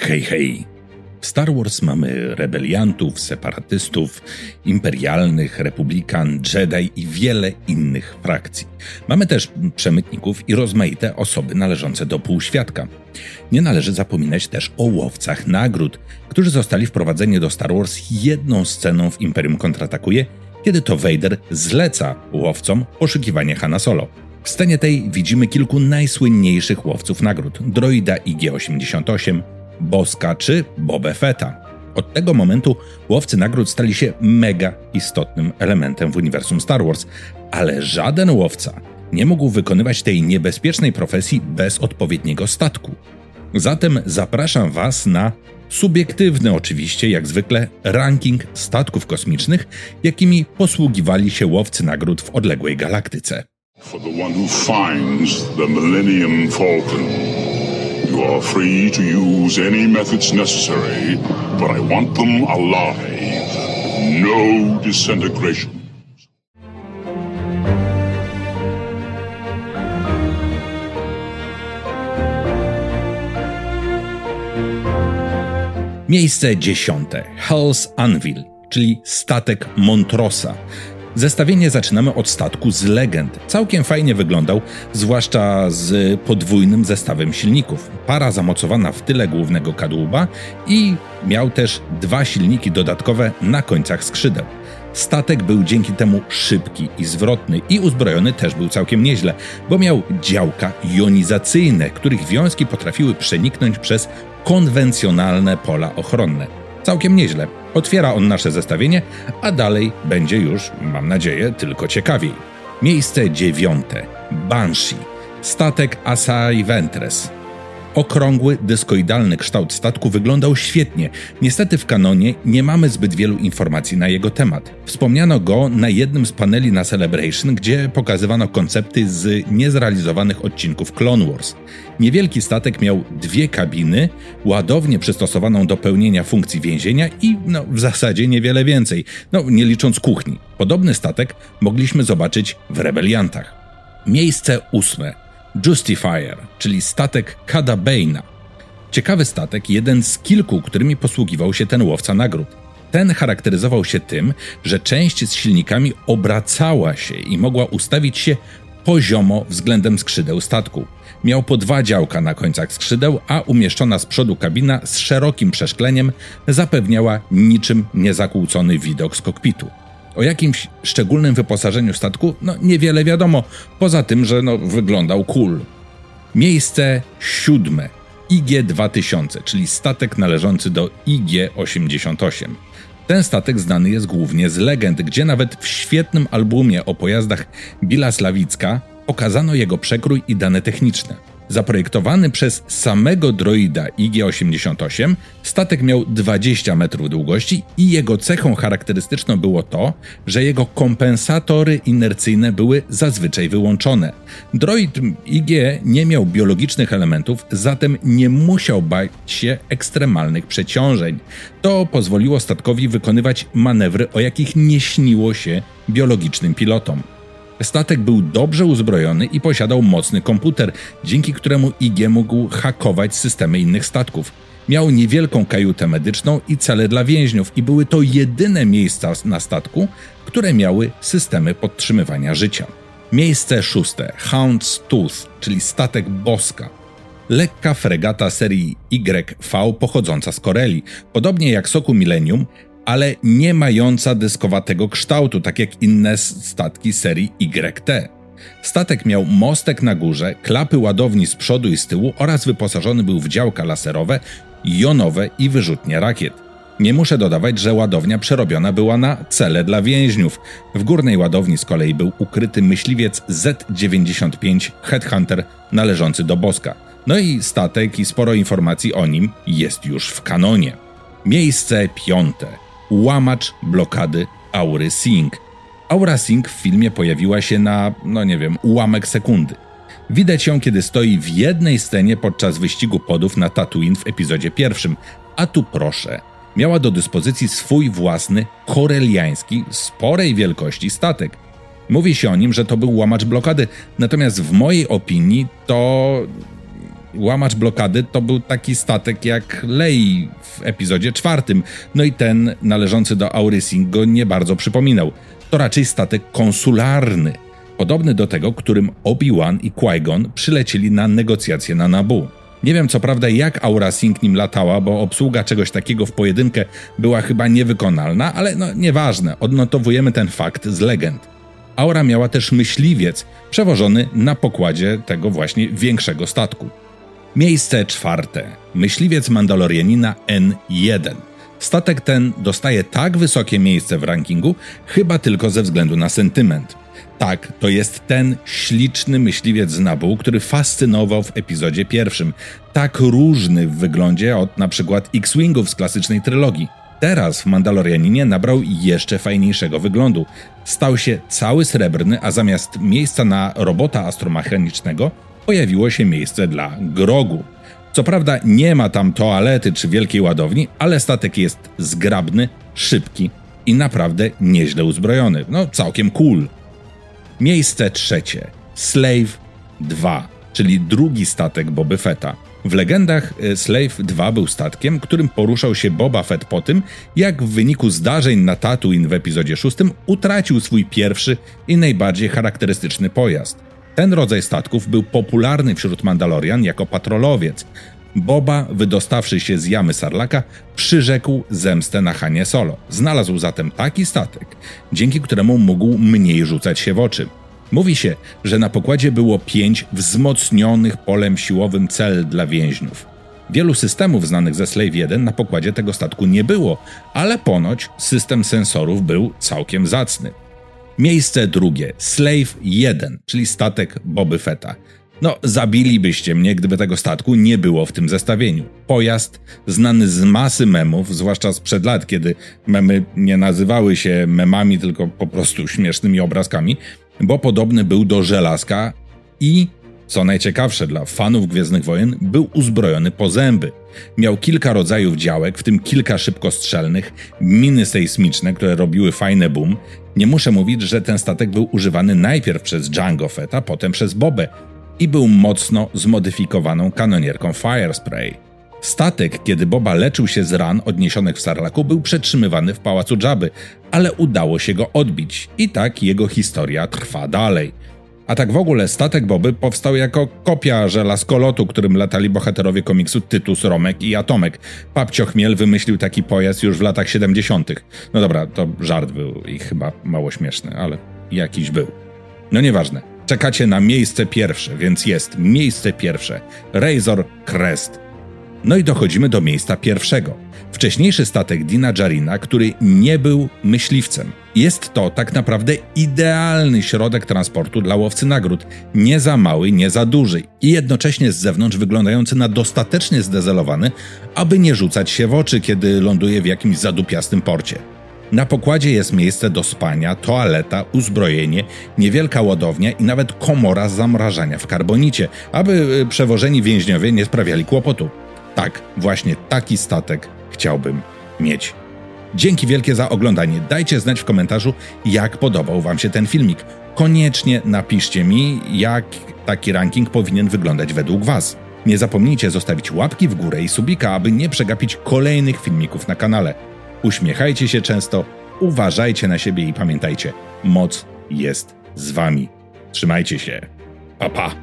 Hej, hej. W Star Wars mamy rebeliantów, separatystów, imperialnych, republikan, Jedi i wiele innych frakcji. Mamy też przemytników i rozmaite osoby należące do półświadka. Nie należy zapominać też o łowcach nagród, którzy zostali wprowadzeni do Star Wars jedną sceną w Imperium kontratakuje, kiedy to Vader zleca łowcom poszukiwanie Hanna Solo. W scenie tej widzimy kilku najsłynniejszych łowców nagród: droida IG-88, Boska czy Boba Fetta. Od tego momentu łowcy nagród stali się mega istotnym elementem w uniwersum Star Wars, ale żaden łowca nie mógł wykonywać tej niebezpiecznej profesji bez odpowiedniego statku. Zatem zapraszam Was na subiektywny oczywiście, jak zwykle, ranking statków kosmicznych, jakimi posługiwali się łowcy nagród w odległej galaktyce. For the one who finds the Millennium Falcon. You are free to use any methods necessary, but I want them alive. No disintegration. Miejsce dziesiąte. Hell's Anvil, czyli statek Montrosa. Zestawienie zaczynamy od statku z legend. Całkiem fajnie wyglądał, zwłaszcza z podwójnym zestawem silników. Para zamocowana w tyle głównego kadłuba i miał też dwa silniki dodatkowe na końcach skrzydeł. Statek był dzięki temu szybki i zwrotny i uzbrojony też był całkiem nieźle, bo miał działka jonizacyjne, których wiązki potrafiły przeniknąć przez konwencjonalne pola ochronne. Całkiem nieźle. Otwiera on nasze zestawienie, a dalej będzie już, mam nadzieję, tylko ciekawiej. Miejsce dziewiąte. Banshee. Statek Asai Ventres. Okrągły, dyskoidalny kształt statku wyglądał świetnie. Niestety w kanonie nie mamy zbyt wielu informacji na jego temat. Wspomniano go na jednym z paneli na Celebration, gdzie pokazywano koncepty z niezrealizowanych odcinków Clone Wars. Niewielki statek miał dwie kabiny, ładownię przystosowaną do pełnienia funkcji więzienia i no, w zasadzie niewiele więcej, no nie licząc kuchni. Podobny statek mogliśmy zobaczyć w Rebeliantach. Miejsce ósme. Justifier, czyli statek Kada Baina. Ciekawy statek, jeden z kilku, którymi posługiwał się ten łowca nagród. Ten charakteryzował się tym, że część z silnikami obracała się i mogła ustawić się poziomo względem skrzydeł statku. Miał po dwa działka na końcach skrzydeł, a umieszczona z przodu kabina z szerokim przeszkleniem zapewniała niczym niezakłócony widok z kokpitu. O jakimś szczególnym wyposażeniu statku no niewiele wiadomo, poza tym, że no, wyglądał cool. Miejsce siódme. IG-2000, czyli statek należący do IG-88. Ten statek znany jest głównie z legend, gdzie nawet w świetnym albumie o pojazdach Billa Slawicka pokazano jego przekrój i dane techniczne. Zaprojektowany przez samego droida IG-88, statek miał 20 metrów długości i jego cechą charakterystyczną było to, że jego kompensatory inercyjne były zazwyczaj wyłączone. Droid IG nie miał biologicznych elementów, zatem nie musiał bać się ekstremalnych przeciążeń. To pozwoliło statkowi wykonywać manewry, o jakich nie śniło się biologicznym pilotom. Statek był dobrze uzbrojony i posiadał mocny komputer, dzięki któremu IG mógł hakować systemy innych statków. Miał niewielką kajutę medyczną i cele dla więźniów, i były to jedyne miejsca na statku, które miały systemy podtrzymywania życia. Miejsce szóste Hound's Tooth, czyli statek Boska. Lekka fregata serii YV pochodząca z Koreli. Podobnie jak Soku Millennium, ale nie mająca dyskowatego kształtu, tak jak inne statki serii YT. Statek miał mostek na górze, klapy ładowni z przodu i z tyłu oraz wyposażony był w działka laserowe, jonowe i wyrzutnie rakiet. Nie muszę dodawać, że ładownia przerobiona była na cele dla więźniów. W górnej ładowni z kolei był ukryty myśliwiec Z-95 Headhunter należący do Boska. No i statek i sporo informacji o nim jest już w kanonie. Miejsce piąte łamacz blokady Aury Singh. Aura Singh w filmie pojawiła się na, no nie wiem, ułamek sekundy. Widać ją, kiedy stoi w jednej scenie podczas wyścigu podów na Tatooine w epizodzie pierwszym, a tu proszę, miała do dyspozycji swój własny, koreliański, sporej wielkości statek. Mówi się o nim, że to był łamacz blokady, natomiast w mojej opinii to Łamacz blokady to był taki statek jak Lei w epizodzie czwartym, no i ten należący do Aurysing go nie bardzo przypominał. To raczej statek konsularny, podobny do tego, którym Obi-Wan i Qui-Gon przylecieli na negocjacje na Nabu. Nie wiem co prawda jak Aura nim latała, bo obsługa czegoś takiego w pojedynkę była chyba niewykonalna, ale no nieważne, odnotowujemy ten fakt z legend. Aura miała też myśliwiec, przewożony na pokładzie tego właśnie większego statku. Miejsce czwarte. Myśliwiec Mandalorianina N1. Statek ten dostaje tak wysokie miejsce w rankingu, chyba tylko ze względu na sentyment. Tak, to jest ten śliczny myśliwiec z Nabu, który fascynował w epizodzie pierwszym. Tak różny w wyglądzie od na przykład X-Wingów z klasycznej trylogii. Teraz w Mandalorianinie nabrał jeszcze fajniejszego wyglądu. Stał się cały srebrny, a zamiast miejsca na robota astromechanicznego pojawiło się miejsce dla grogu. Co prawda nie ma tam toalety czy wielkiej ładowni, ale statek jest zgrabny, szybki i naprawdę nieźle uzbrojony. No całkiem cool. Miejsce trzecie. Slave 2, czyli drugi statek Boby Fetta. W legendach e, Slave 2 był statkiem, którym poruszał się Boba Fett po tym, jak w wyniku zdarzeń na Tatooine w epizodzie 6 utracił swój pierwszy i najbardziej charakterystyczny pojazd. Ten rodzaj statków był popularny wśród Mandalorian jako patrolowiec. Boba, wydostawszy się z jamy Sarlaka, przyrzekł zemstę na Hanie Solo. Znalazł zatem taki statek, dzięki któremu mógł mniej rzucać się w oczy. Mówi się, że na pokładzie było pięć wzmocnionych polem siłowym cel dla więźniów. Wielu systemów znanych ze Slave 1 na pokładzie tego statku nie było, ale ponoć system sensorów był całkiem zacny. Miejsce drugie Slave 1, czyli statek Boby Fetta. No, zabilibyście mnie, gdyby tego statku nie było w tym zestawieniu. Pojazd znany z masy memów, zwłaszcza sprzed lat, kiedy memy nie nazywały się memami, tylko po prostu śmiesznymi obrazkami, bo podobny był do żelazka i, co najciekawsze dla fanów Gwiezdnych Wojen, był uzbrojony po zęby. Miał kilka rodzajów działek, w tym kilka szybkostrzelnych, miny sejsmiczne, które robiły fajne boom. Nie muszę mówić, że ten statek był używany najpierw przez Django Fetta, potem przez Bobę i był mocno zmodyfikowaną kanonierką Firespray. Statek, kiedy Boba leczył się z ran odniesionych w Sarlaku, był przetrzymywany w pałacu Dżaby, ale udało się go odbić i tak jego historia trwa dalej. A tak w ogóle statek Boby powstał jako kopia żelazkolotu, którym latali bohaterowie komiksu Tytus, Romek i Atomek. Papcio Chmiel wymyślił taki pojazd już w latach 70. No dobra, to żart był i chyba mało śmieszny, ale jakiś był. No nieważne. Czekacie na miejsce pierwsze, więc jest miejsce pierwsze. Razor Crest. No i dochodzimy do miejsca pierwszego. Wcześniejszy statek Dina Jarina, który nie był myśliwcem. Jest to tak naprawdę idealny środek transportu dla łowcy nagród. Nie za mały, nie za duży i jednocześnie z zewnątrz wyglądający na dostatecznie zdezelowany, aby nie rzucać się w oczy, kiedy ląduje w jakimś zadupiastym porcie. Na pokładzie jest miejsce do spania, toaleta, uzbrojenie, niewielka ładownia i nawet komora zamrażania w karbonicie, aby y, przewożeni więźniowie nie sprawiali kłopotu. Tak, właśnie taki statek chciałbym mieć. Dzięki wielkie za oglądanie. Dajcie znać w komentarzu, jak podobał Wam się ten filmik. Koniecznie napiszcie mi, jak taki ranking powinien wyglądać według Was. Nie zapomnijcie zostawić łapki w górę i subika, aby nie przegapić kolejnych filmików na kanale. Uśmiechajcie się często, uważajcie na siebie i pamiętajcie, moc jest z Wami. Trzymajcie się. Pa pa!